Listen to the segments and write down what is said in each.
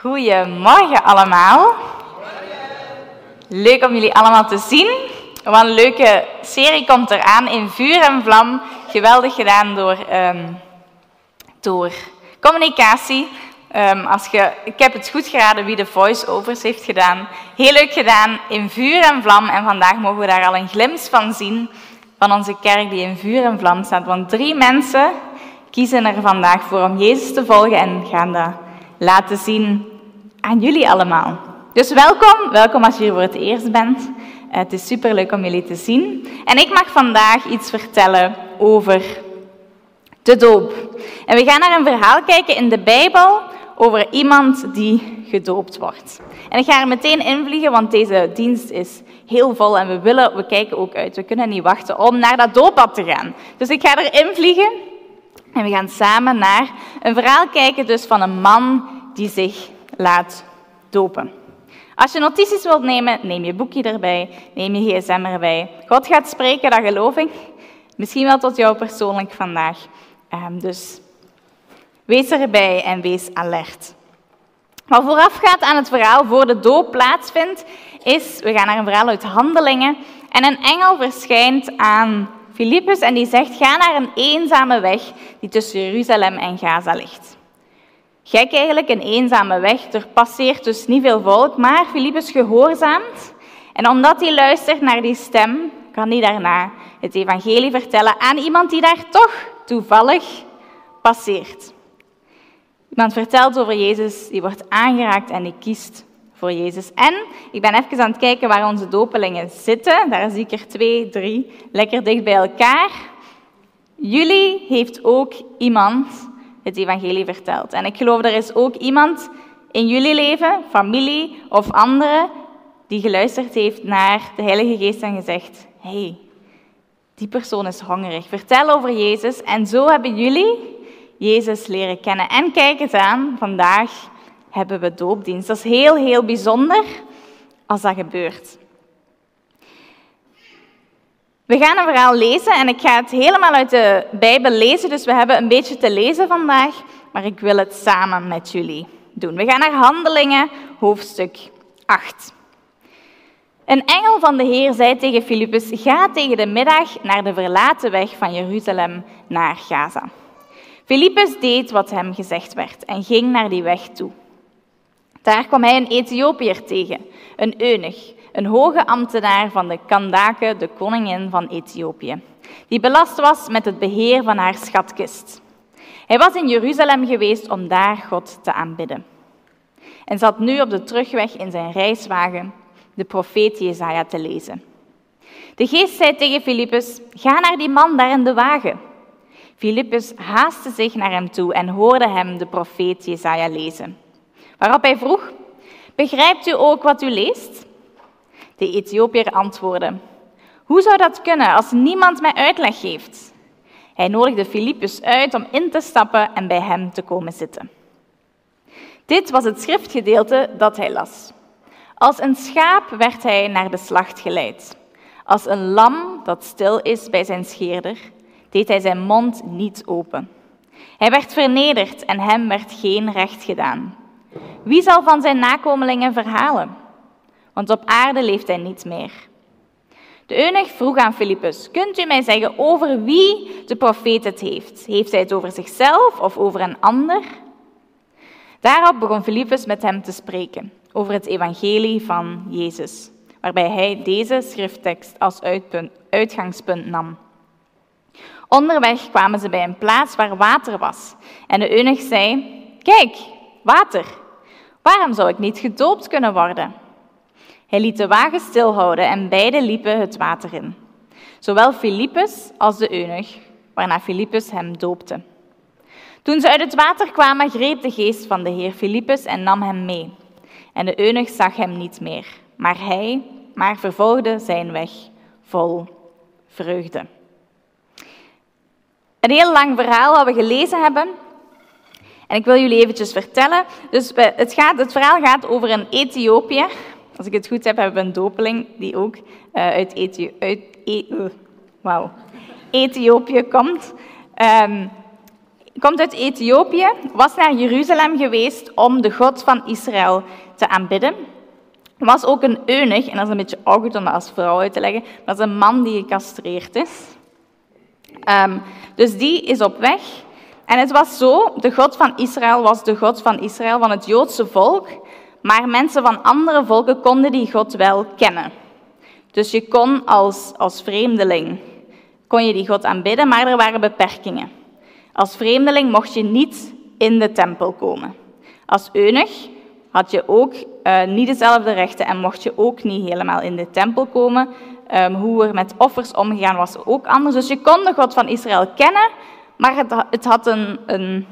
Goedemorgen allemaal. Leuk om jullie allemaal te zien. Wat een leuke serie komt eraan in Vuur en Vlam. Geweldig gedaan door, ehm, door communicatie. Ehm, als je, ik heb het goed geraden wie de voice-overs heeft gedaan. Heel leuk gedaan in Vuur en Vlam. En vandaag mogen we daar al een glimp van zien. Van onze kerk die in Vuur en Vlam staat. Want drie mensen kiezen er vandaag voor om Jezus te volgen en gaan dat laten zien aan jullie allemaal. Dus welkom, welkom als je hier voor het eerst bent. Eh, het is super leuk om jullie te zien. En ik mag vandaag iets vertellen over de doop. En we gaan naar een verhaal kijken in de Bijbel over iemand die gedoopt wordt. En ik ga er meteen invliegen, want deze dienst is heel vol en we willen, we kijken ook uit. We kunnen niet wachten om naar dat dooppad te gaan. Dus ik ga erin vliegen en we gaan samen naar een verhaal kijken dus van een man die zich laat dopen. Als je notities wilt nemen, neem je boekje erbij, neem je gsm erbij. God gaat spreken, dat geloof ik. Misschien wel tot jou persoonlijk vandaag. Ehm, dus wees erbij en wees alert. Wat voorafgaat aan het verhaal voor de doop plaatsvindt, is, we gaan naar een verhaal uit Handelingen, en een engel verschijnt aan Filippus en die zegt, ga naar een eenzame weg die tussen Jeruzalem en Gaza ligt. Gek eigenlijk, een eenzame weg. Er passeert dus niet veel volk, maar Filippus gehoorzaamt. En omdat hij luistert naar die stem, kan hij daarna het evangelie vertellen aan iemand die daar toch toevallig passeert. Iemand vertelt over Jezus, die wordt aangeraakt en die kiest Jezus. En ik ben even aan het kijken waar onze dopelingen zitten. Daar zie ik er twee, drie, lekker dicht bij elkaar. Jullie heeft ook iemand het evangelie verteld. En ik geloof er is ook iemand in jullie leven, familie of anderen, die geluisterd heeft naar de Heilige Geest en gezegd: hey, die persoon is hongerig. Vertel over Jezus. En zo hebben jullie Jezus leren kennen. En kijk eens aan, vandaag hebben we doopdienst. Dat is heel, heel bijzonder als dat gebeurt. We gaan een verhaal lezen en ik ga het helemaal uit de Bijbel lezen, dus we hebben een beetje te lezen vandaag, maar ik wil het samen met jullie doen. We gaan naar Handelingen, hoofdstuk 8. Een engel van de Heer zei tegen Filippus, ga tegen de middag naar de verlaten weg van Jeruzalem naar Gaza. Filippus deed wat hem gezegd werd en ging naar die weg toe. Daar kwam hij een Ethiopiër tegen, een eunuch, een hoge ambtenaar van de Kandake, de koningin van Ethiopië, die belast was met het beheer van haar schatkist. Hij was in Jeruzalem geweest om daar God te aanbidden. En zat nu op de terugweg in zijn reiswagen de profeet Jezaja te lezen. De geest zei tegen Filippus, ga naar die man daar in de wagen. Filippus haastte zich naar hem toe en hoorde hem de profeet Jezaja lezen. Waarop hij vroeg, begrijpt u ook wat u leest? De Ethiopiër antwoordde, hoe zou dat kunnen als niemand mij uitleg geeft? Hij nodigde Filippus uit om in te stappen en bij hem te komen zitten. Dit was het schriftgedeelte dat hij las. Als een schaap werd hij naar de slacht geleid. Als een lam dat stil is bij zijn scheerder, deed hij zijn mond niet open. Hij werd vernederd en hem werd geen recht gedaan. Wie zal van zijn nakomelingen verhalen? Want op aarde leeft hij niet meer. De eunuch vroeg aan Filippus, kunt u mij zeggen over wie de profeet het heeft? Heeft hij het over zichzelf of over een ander? Daarop begon Filippus met hem te spreken over het evangelie van Jezus, waarbij hij deze schrifttekst als uitgangspunt nam. Onderweg kwamen ze bij een plaats waar water was. En de eunuch zei, kijk, water. Waarom zou ik niet gedoopt kunnen worden? Hij liet de wagen stilhouden en beiden liepen het water in. Zowel Filippus als de eunuch, waarna Filippus hem doopte. Toen ze uit het water kwamen, greep de geest van de heer Filippus en nam hem mee. En de eunuch zag hem niet meer, maar hij maar vervolgde zijn weg vol vreugde. Een heel lang verhaal wat we gelezen hebben. En ik wil jullie eventjes vertellen. Dus het, gaat, het verhaal gaat over een Ethiopiër. Als ik het goed heb, hebben we een dopeling die ook uh, uit, uit e wow. Ethiopië komt. Um, komt uit Ethiopië, was naar Jeruzalem geweest om de God van Israël te aanbidden. Was ook een eunuch, en dat is een beetje awkward om dat als vrouw uit te leggen, dat is een man die gecastreerd is. Um, dus die is op weg. En het was zo, de God van Israël was de God van Israël, van het Joodse volk, maar mensen van andere volken konden die God wel kennen. Dus je kon als, als vreemdeling kon je die God aanbidden, maar er waren beperkingen. Als vreemdeling mocht je niet in de tempel komen. Als eunuch had je ook uh, niet dezelfde rechten en mocht je ook niet helemaal in de tempel komen. Um, hoe er met offers omgegaan was ook anders. Dus je kon de God van Israël kennen, maar het, het had een, een,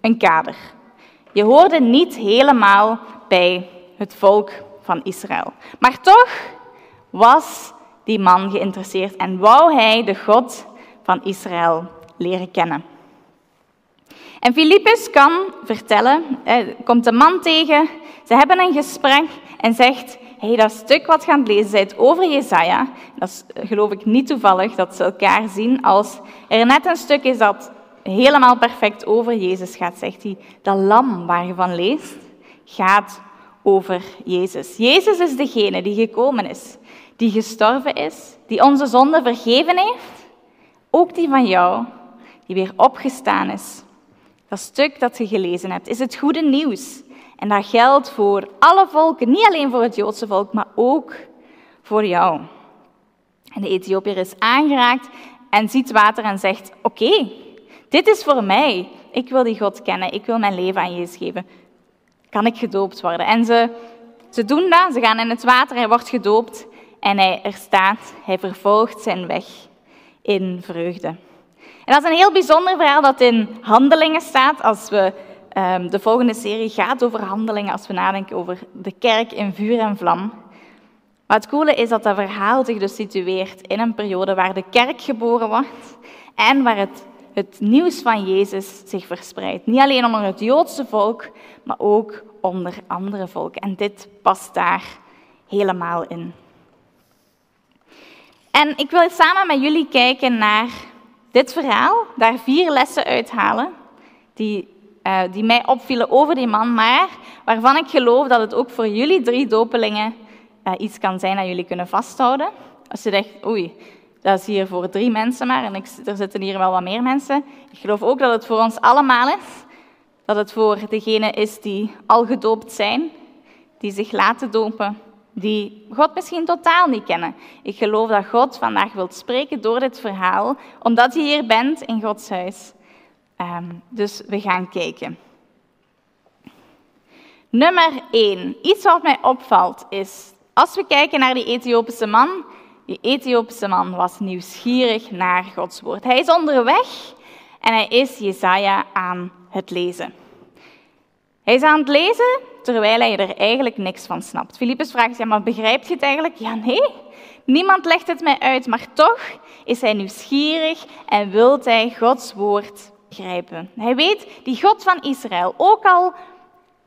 een kader. Je hoorde niet helemaal bij het volk van Israël. Maar toch was die man geïnteresseerd en wou hij de God van Israël leren kennen. En Filippus kan vertellen, er komt een man tegen, ze hebben een gesprek en zegt, hey, dat stuk wat gaan lezen zijt over Jezaja, dat is geloof ik niet toevallig dat ze elkaar zien als er net een stuk is dat helemaal perfect over Jezus gaat, zegt hij, dat lam waar je van leest, gaat over Jezus. Jezus is degene die gekomen is, die gestorven is, die onze zonde vergeven heeft, ook die van jou, die weer opgestaan is. Dat stuk dat je gelezen hebt, is het goede nieuws. En dat geldt voor alle volken, niet alleen voor het Joodse volk, maar ook voor jou. En de Ethiopiër is aangeraakt en ziet water en zegt: Oké, dit is voor mij. Ik wil die God kennen. Ik wil mijn leven aan Jezus geven. Kan ik gedoopt worden? En ze, ze doen dat. Ze gaan in het water. Hij wordt gedoopt. En hij, er staat, hij vervolgt zijn weg in vreugde. En dat is een heel bijzonder verhaal dat in Handelingen staat. Als we, um, de volgende serie gaat over handelingen, als we nadenken over de kerk in vuur en vlam. Maar het coole is dat dat verhaal zich dus situeert in een periode waar de kerk geboren wordt en waar het het nieuws van Jezus zich verspreidt. Niet alleen onder het Joodse volk, maar ook onder andere volken. En dit past daar helemaal in. En ik wil samen met jullie kijken naar dit verhaal, daar vier lessen uithalen die, uh, die mij opvielen over die man, maar waarvan ik geloof dat het ook voor jullie drie dopelingen uh, iets kan zijn dat jullie kunnen vasthouden. Als je denkt, oei, dat is hier voor drie mensen maar en ik, er zitten hier wel wat meer mensen. Ik geloof ook dat het voor ons allemaal is. Dat het voor degenen is die al gedoopt zijn, die zich laten dopen, die God misschien totaal niet kennen. Ik geloof dat God vandaag wilt spreken door dit verhaal, omdat je hier bent in Gods huis. Um, dus we gaan kijken. Nummer 1. Iets wat mij opvalt is, als we kijken naar die Ethiopische man, die Ethiopische man was nieuwsgierig naar Gods woord. Hij is onderweg en hij is Jesaja aan het lezen. Hij is aan het lezen terwijl hij er eigenlijk niks van snapt. Filippus vraagt, ja, maar begrijpt je het eigenlijk? Ja, nee. Niemand legt het mij uit, maar toch is hij nieuwsgierig en wil hij Gods woord Hij weet, die God van Israël, ook al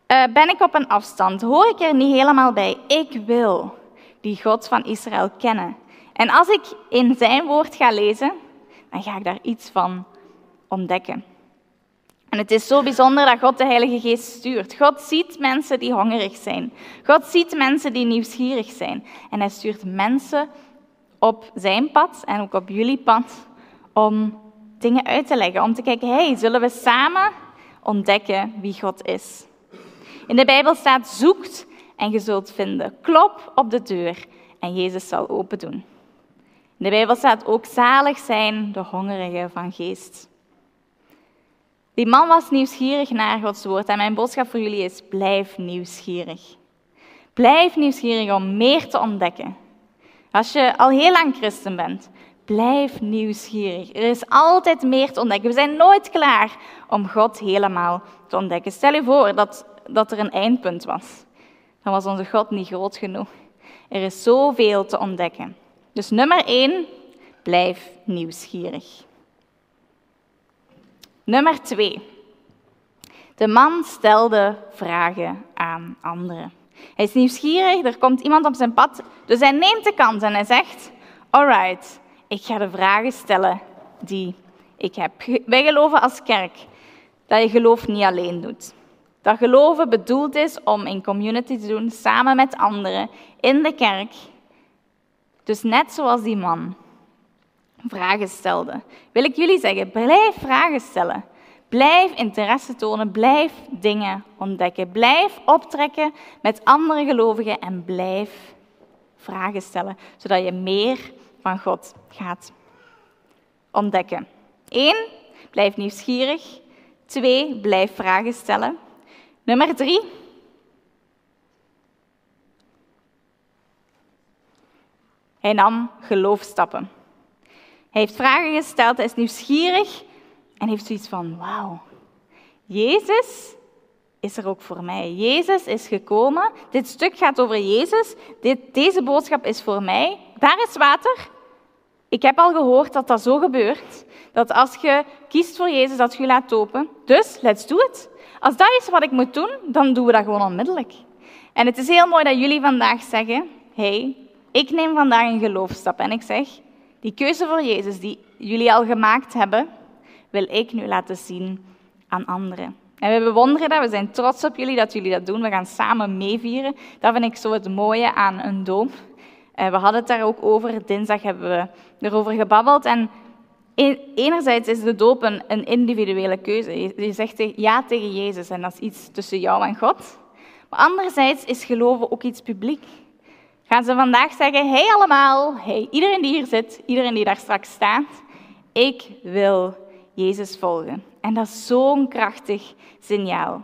uh, ben ik op een afstand, hoor ik er niet helemaal bij. Ik wil die God van Israël kennen. En als ik in zijn woord ga lezen, dan ga ik daar iets van ontdekken. En het is zo bijzonder dat God de Heilige Geest stuurt. God ziet mensen die hongerig zijn. God ziet mensen die nieuwsgierig zijn. En hij stuurt mensen op zijn pad en ook op jullie pad om dingen uit te leggen. Om te kijken, hey, zullen we samen ontdekken wie God is? In de Bijbel staat, zoekt en je zult vinden. Klop op de deur en Jezus zal open doen. In de Bijbel staat ook, zalig zijn de hongerigen van geest. Die man was nieuwsgierig naar Gods woord en mijn boodschap voor jullie is: blijf nieuwsgierig. Blijf nieuwsgierig om meer te ontdekken. Als je al heel lang christen bent, blijf nieuwsgierig. Er is altijd meer te ontdekken. We zijn nooit klaar om God helemaal te ontdekken. Stel je voor dat, dat er een eindpunt was. Dan was onze God niet groot genoeg. Er is zoveel te ontdekken. Dus nummer één, blijf nieuwsgierig. Nummer twee. De man stelde vragen aan anderen. Hij is nieuwsgierig, er komt iemand op zijn pad, dus hij neemt de kans en hij zegt: Alright, ik ga de vragen stellen die ik heb. Wij geloven als kerk dat je geloof niet alleen doet. Dat geloven bedoeld is om in community te doen, samen met anderen, in de kerk. Dus net zoals die man vragen stelde, wil ik jullie zeggen, blijf vragen stellen. Blijf interesse tonen, blijf dingen ontdekken. Blijf optrekken met andere gelovigen en blijf vragen stellen, zodat je meer van God gaat ontdekken. Eén, blijf nieuwsgierig. Twee, blijf vragen stellen. Nummer drie. Hij nam geloofstappen. Hij heeft vragen gesteld, hij is nieuwsgierig en heeft zoiets van, wauw, Jezus is er ook voor mij. Jezus is gekomen. Dit stuk gaat over Jezus. Dit, deze boodschap is voor mij. Daar is water. Ik heb al gehoord dat dat zo gebeurt. Dat als je kiest voor Jezus, dat je je laat dopen. Dus, let's do it. Als dat is wat ik moet doen, dan doen we dat gewoon onmiddellijk. En het is heel mooi dat jullie vandaag zeggen, hey, ik neem vandaag een geloofstap. En ik zeg, die keuze voor Jezus die jullie al gemaakt hebben, wil ik nu laten zien aan anderen. En we bewonderen dat, we zijn trots op jullie dat jullie dat doen. We gaan samen meevieren. Dat vind ik zo het mooie aan een doop. Eh, we hadden het daar ook over. Dinsdag hebben we erover gebabbeld. En enerzijds is de doop een, individuele keuze. Je, zegt ja tegen Jezus en dat is iets tussen jou en God. Maar anderzijds is geloven ook iets publiek. Gaan ze vandaag zeggen, hey allemaal, hey iedereen die hier zit, iedereen die daar straks staat, ik wil Jezus volgen. En dat is zo'n krachtig signaal.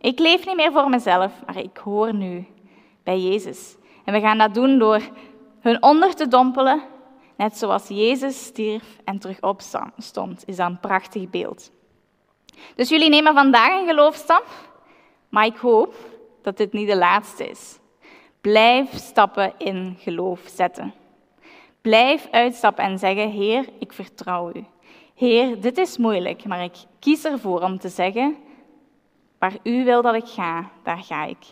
Ik leef niet meer voor mezelf, maar ik hoor nu bij Jezus. En we gaan dat doen door hun onder te dompelen Net zoals Jezus stierf en terug opstond, is dat een prachtig beeld. Dus jullie nemen vandaag een geloofstap, maar ik hoop dat dit niet de laatste is. Blijf stappen in geloof zetten. Blijf uitstappen en zeggen, Heer, ik vertrouw u. Heer, dit is moeilijk, maar ik kies ervoor om te zeggen, waar u wil dat ik ga, daar ga ik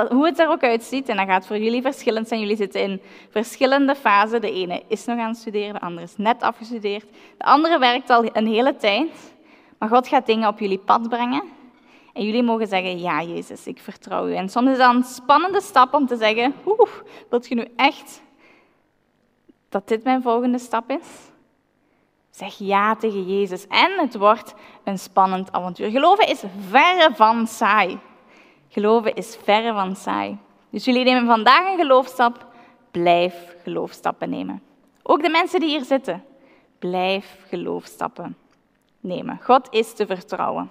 hoe het er ook uitziet, en dat gaat voor jullie verschillend zijn. Jullie zitten in verschillende fasen. De ene is nog aan het studeren, de andere is net afgestudeerd. De andere werkt al een hele tijd. Maar God gaat dingen op jullie pad brengen. En jullie mogen zeggen, ja Jezus, ik vertrouw u. En soms is dat een spannende stap om te zeggen, oeh, wilt je nu echt dat dit mijn volgende stap is? Zeg ja tegen Jezus. En het wordt een spannend avontuur. Geloven is verre van saai. Geloven is verre van saai. Dus jullie nemen vandaag een geloofstap. Blijf geloofstappen nemen. Ook de mensen die hier zitten. Blijf geloofstappen nemen. God is te vertrouwen.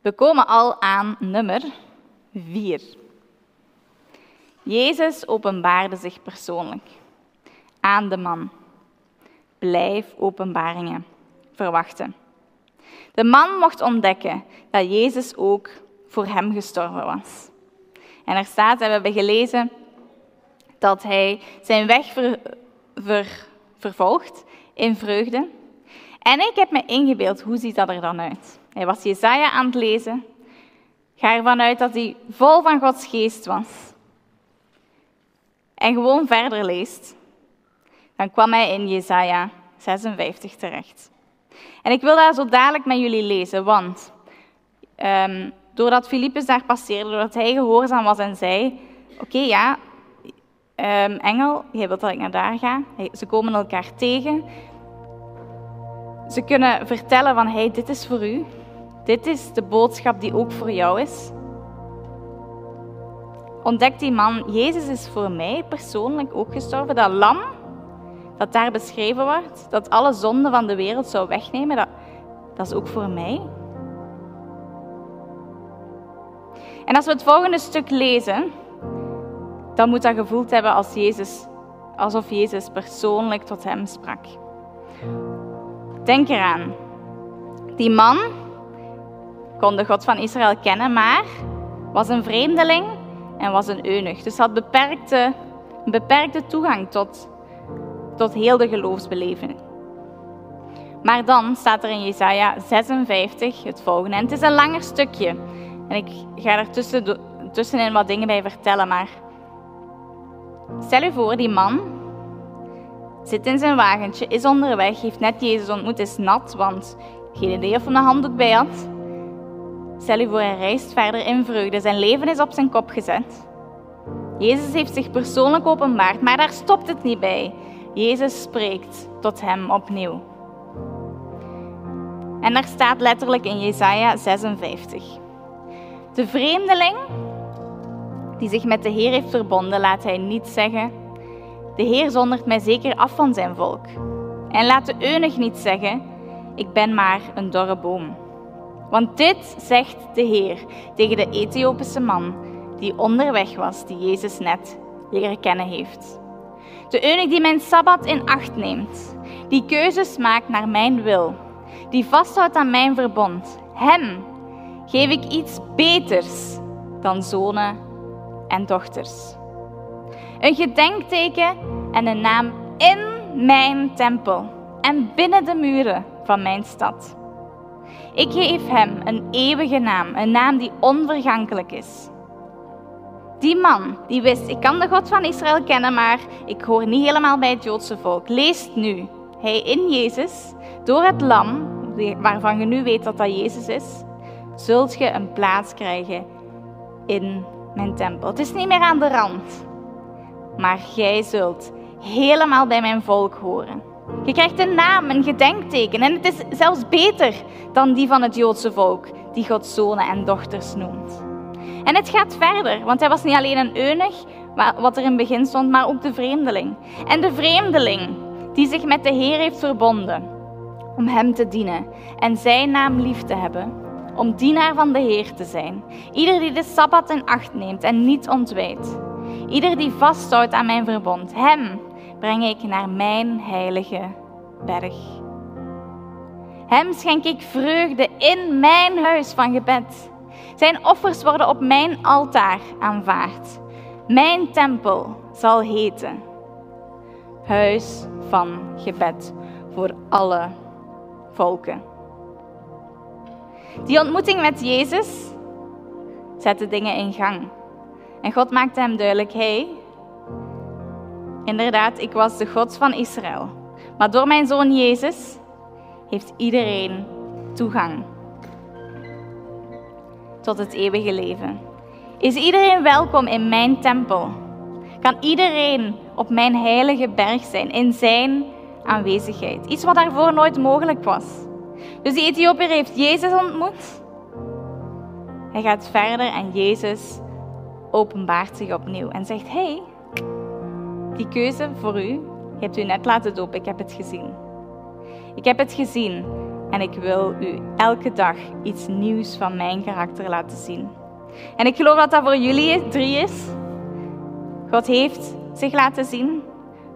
We komen al aan nummer 4. Jezus openbaarde zich persoonlijk aan de man. Blijf openbaringen verwachten. De man mocht ontdekken dat Jezus ook voor hem gestorven was. En er staat, en we hebben gelezen, dat hij zijn weg ver, vervolgt in vreugde. En ik heb me ingebeeld, hoe ziet dat er dan uit? Hij was Jezaja aan het lezen. Ga ervan uit dat hij vol van Gods geest was. En gewoon verder leest. Dan kwam hij in Jezaja 56 terecht. En ik wil dat zo dadelijk met jullie lezen, want um, doordat Filippus daar passeerde, doordat hij gehoorzaam was en zei: Oké, ja, um, engel, jij wilt dat ik naar daar ga. Ze komen elkaar tegen. Ze kunnen vertellen van, hey, dit is voor u. Dit is de boodschap die ook voor jou is. Ontdekt die man, Jezus is voor mij persoonlijk ook gestorven. Dat lam dat daar beschreven wordt, dat alle zonden van de wereld zou wegnemen, dat, dat is ook voor mij. En als we het volgende stuk lezen, dan moet dat gevoeld hebben als Jezus, alsof Jezus persoonlijk tot hem sprak. Denk eraan. Die man kon de God van Israël kennen, maar was een vreemdeling en was een eunuch. Dus had beperkte, beperkte toegang tot, tot heel de geloofsbeleving. Maar dan staat er in Jesaja 56 het volgende. En het is een langer stukje. En ik ga er tussen, tussenin wat dingen bij vertellen, maar stel je voor, die man zit in zijn wagentje, is onderweg, heeft net Jezus ontmoet, is nat, want Geen idee of hij een handdoek bij had. Stel u voor, hij reist verder in vreugde. Zijn leven is op zijn kop gezet. Jezus heeft zich persoonlijk openbaard, maar daar stopt het niet bij. Jezus spreekt tot hem opnieuw. En daar staat letterlijk in Jesaja 56. De vreemdeling die zich met de Heer heeft verbonden, laat hij niet zeggen: De Heer zondert mij zeker af van zijn volk. En laat de eunig niet zeggen: Ik ben maar een dorre boom. Want dit zegt de Heer tegen de Ethiopische man die onderweg was, die Jezus net leren kennen heeft. De eunig die mijn sabbat in acht neemt, die keuzes maakt naar mijn wil, die vasthoudt aan mijn verbond, hem geef ik iets beters dan zonen en dochters. Een gedenkteken en een naam in mijn tempel en binnen de muren van mijn stad. Ik geef hem een eeuwige naam, een naam die onvergankelijk is. Die man die wist, ik kan de God van Israël kennen, maar ik hoor niet helemaal bij het Joodse volk. Leest nu, hij in Jezus, door het lam, waarvan je nu weet dat dat Jezus is, zult je een plaats krijgen in mijn tempel. Het is niet meer aan de rand, maar jij zult helemaal bij mijn volk horen. Je krijgt een naam, een gedenkteken en het is zelfs beter dan die van het Joodse volk, die God zonen en dochters noemt. En het gaat verder, want hij was niet alleen een eunig, wat er in het begin stond, maar ook de vreemdeling. En de vreemdeling die zich met de Heer heeft verbonden om Hem te dienen en Zijn naam lief te hebben, om dienaar van de Heer te zijn. Ieder die de Sabbat in acht neemt en niet ontwijdt. Ieder die vasthoudt aan mijn verbond, hem breng ik naar mijn heilige berg. Hem schenk ik vreugde in mijn huis van gebed. Zijn offers worden op mijn altaar aanvaard. Mijn tempel zal heten Huis van gebed voor alle volken. Die ontmoeting met Jezus zette dingen in gang. En God maakte hem duidelijk: hey, inderdaad, ik was de God van Israël. Maar door mijn zoon Jezus heeft iedereen toegang tot het eeuwige leven. Is iedereen welkom in mijn tempel? Kan iedereen op mijn heilige berg zijn in zijn aanwezigheid? Iets wat daarvoor nooit mogelijk was. Dus die Ethiopiër heeft Jezus ontmoet. Hij gaat verder en Jezus openbaart zich opnieuw en zegt: hey, die keuze voor u, je hebt u net laten dopen, ik heb het gezien. Ik heb het gezien en ik wil u elke dag iets nieuws van mijn karakter laten zien. En ik geloof dat dat voor jullie drie is. God heeft zich laten zien.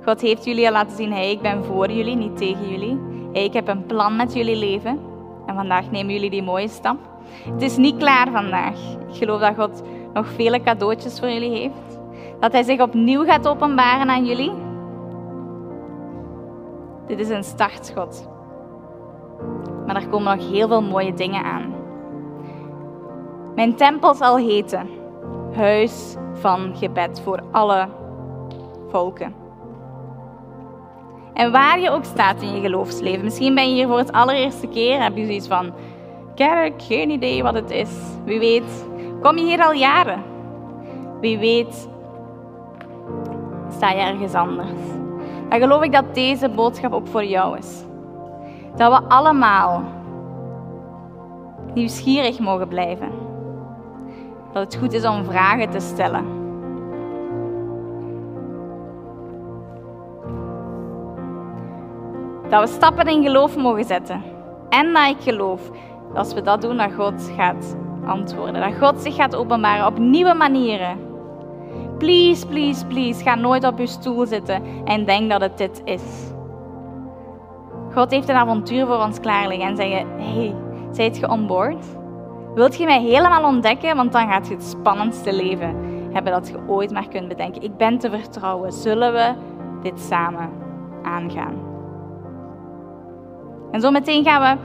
God heeft jullie al laten zien, hey, ik ben voor jullie, niet tegen jullie. Ik heb een plan met jullie leven. En vandaag nemen jullie die mooie stap. Het is niet klaar vandaag. Ik geloof dat God nog vele cadeautjes voor jullie heeft. Dat Hij zich opnieuw gaat openbaren aan jullie. Dit is een startschot. Maar er komen nog heel veel mooie dingen aan. Mijn tempel zal heten Huis van gebed voor alle volken. En waar je ook staat in je geloofsleven, misschien ben je hier voor het allereerste keer, heb je zoiets van, kerk, geen idee wat het is. Wie weet, kom je hier al jaren. Wie weet, sta je ergens anders. Dan geloof ik dat deze boodschap ook voor jou is. Dat we allemaal nieuwsgierig mogen blijven. Dat het goed is om vragen te stellen. Dat we stappen in geloof mogen zetten. En dat ik geloof dat als we dat doen, dat God gaat antwoorden. Dat God zich gaat openbaren op nieuwe manieren. Please, please, please, ga nooit op je stoel zitten en denk dat het dit is. God heeft een avontuur voor ons klaarliggen en zeggen, hey, zijt je onboard? Wilt je mij helemaal ontdekken? Want dan gaat je het spannendste leven hebben dat je ooit maar kunt bedenken. Ik ben te vertrouwen. Zullen we dit samen aangaan? En zo meteen gaan we,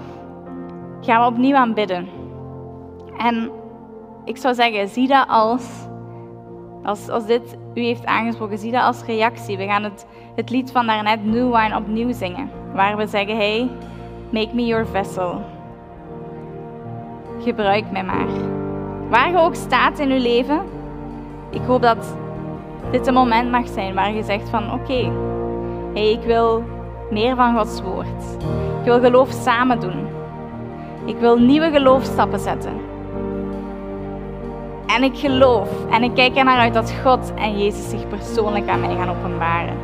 gaan we opnieuw aanbidden. En ik zou zeggen, zie dat als, als, als dit u heeft aangesproken, zie dat als reactie. We gaan het, het lied van daarnet, New Wine, opnieuw zingen. Waar we zeggen, hey, make me your vessel. gebruik mij maar. Waar je ook staat in je leven, ik hoop dat dit een moment mag zijn waar je zegt van oké, hey, ik wil meer van Gods woord. Ik wil geloof samen doen. Ik wil nieuwe geloofstappen zetten. En ik geloof en ik kijk er naar uit dat God en Jezus zich persoonlijk aan mij gaan openbaren.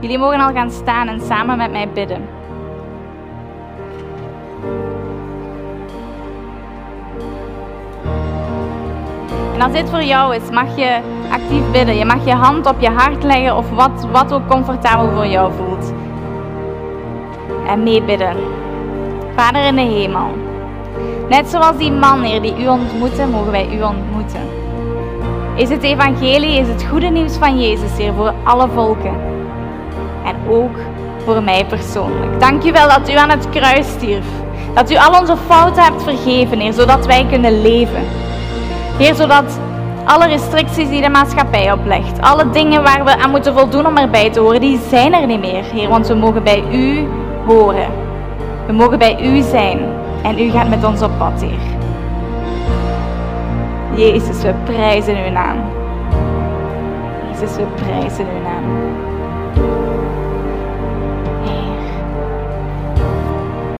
Jullie mogen al gaan staan en samen met mij bidden. En als dit voor jou is, mag je actief bidden. Je mag je hand op je hart leggen of wat, wat ook comfortabel voor jou voelt. En meebidden. Vader in de hemel. Net zoals die man, Heer, die u ontmoette, mogen wij u ontmoeten. Is het evangelie, is het goede nieuws van Jezus, Heer, voor alle volken. En ook voor mij persoonlijk. Dank u wel dat u aan het kruis stierf. Dat u al onze fouten hebt vergeven, Heer, zodat wij kunnen leven. Heer, zodat alle restricties die de maatschappij oplegt, alle dingen waar we aan moeten voldoen om erbij te horen, die zijn er niet meer, Heer, want we mogen bij u We mogen bij u zijn en u gaat met ons op pad, Heer. Jezus, we prijzen uw naam. Jezus, we prijzen uw naam.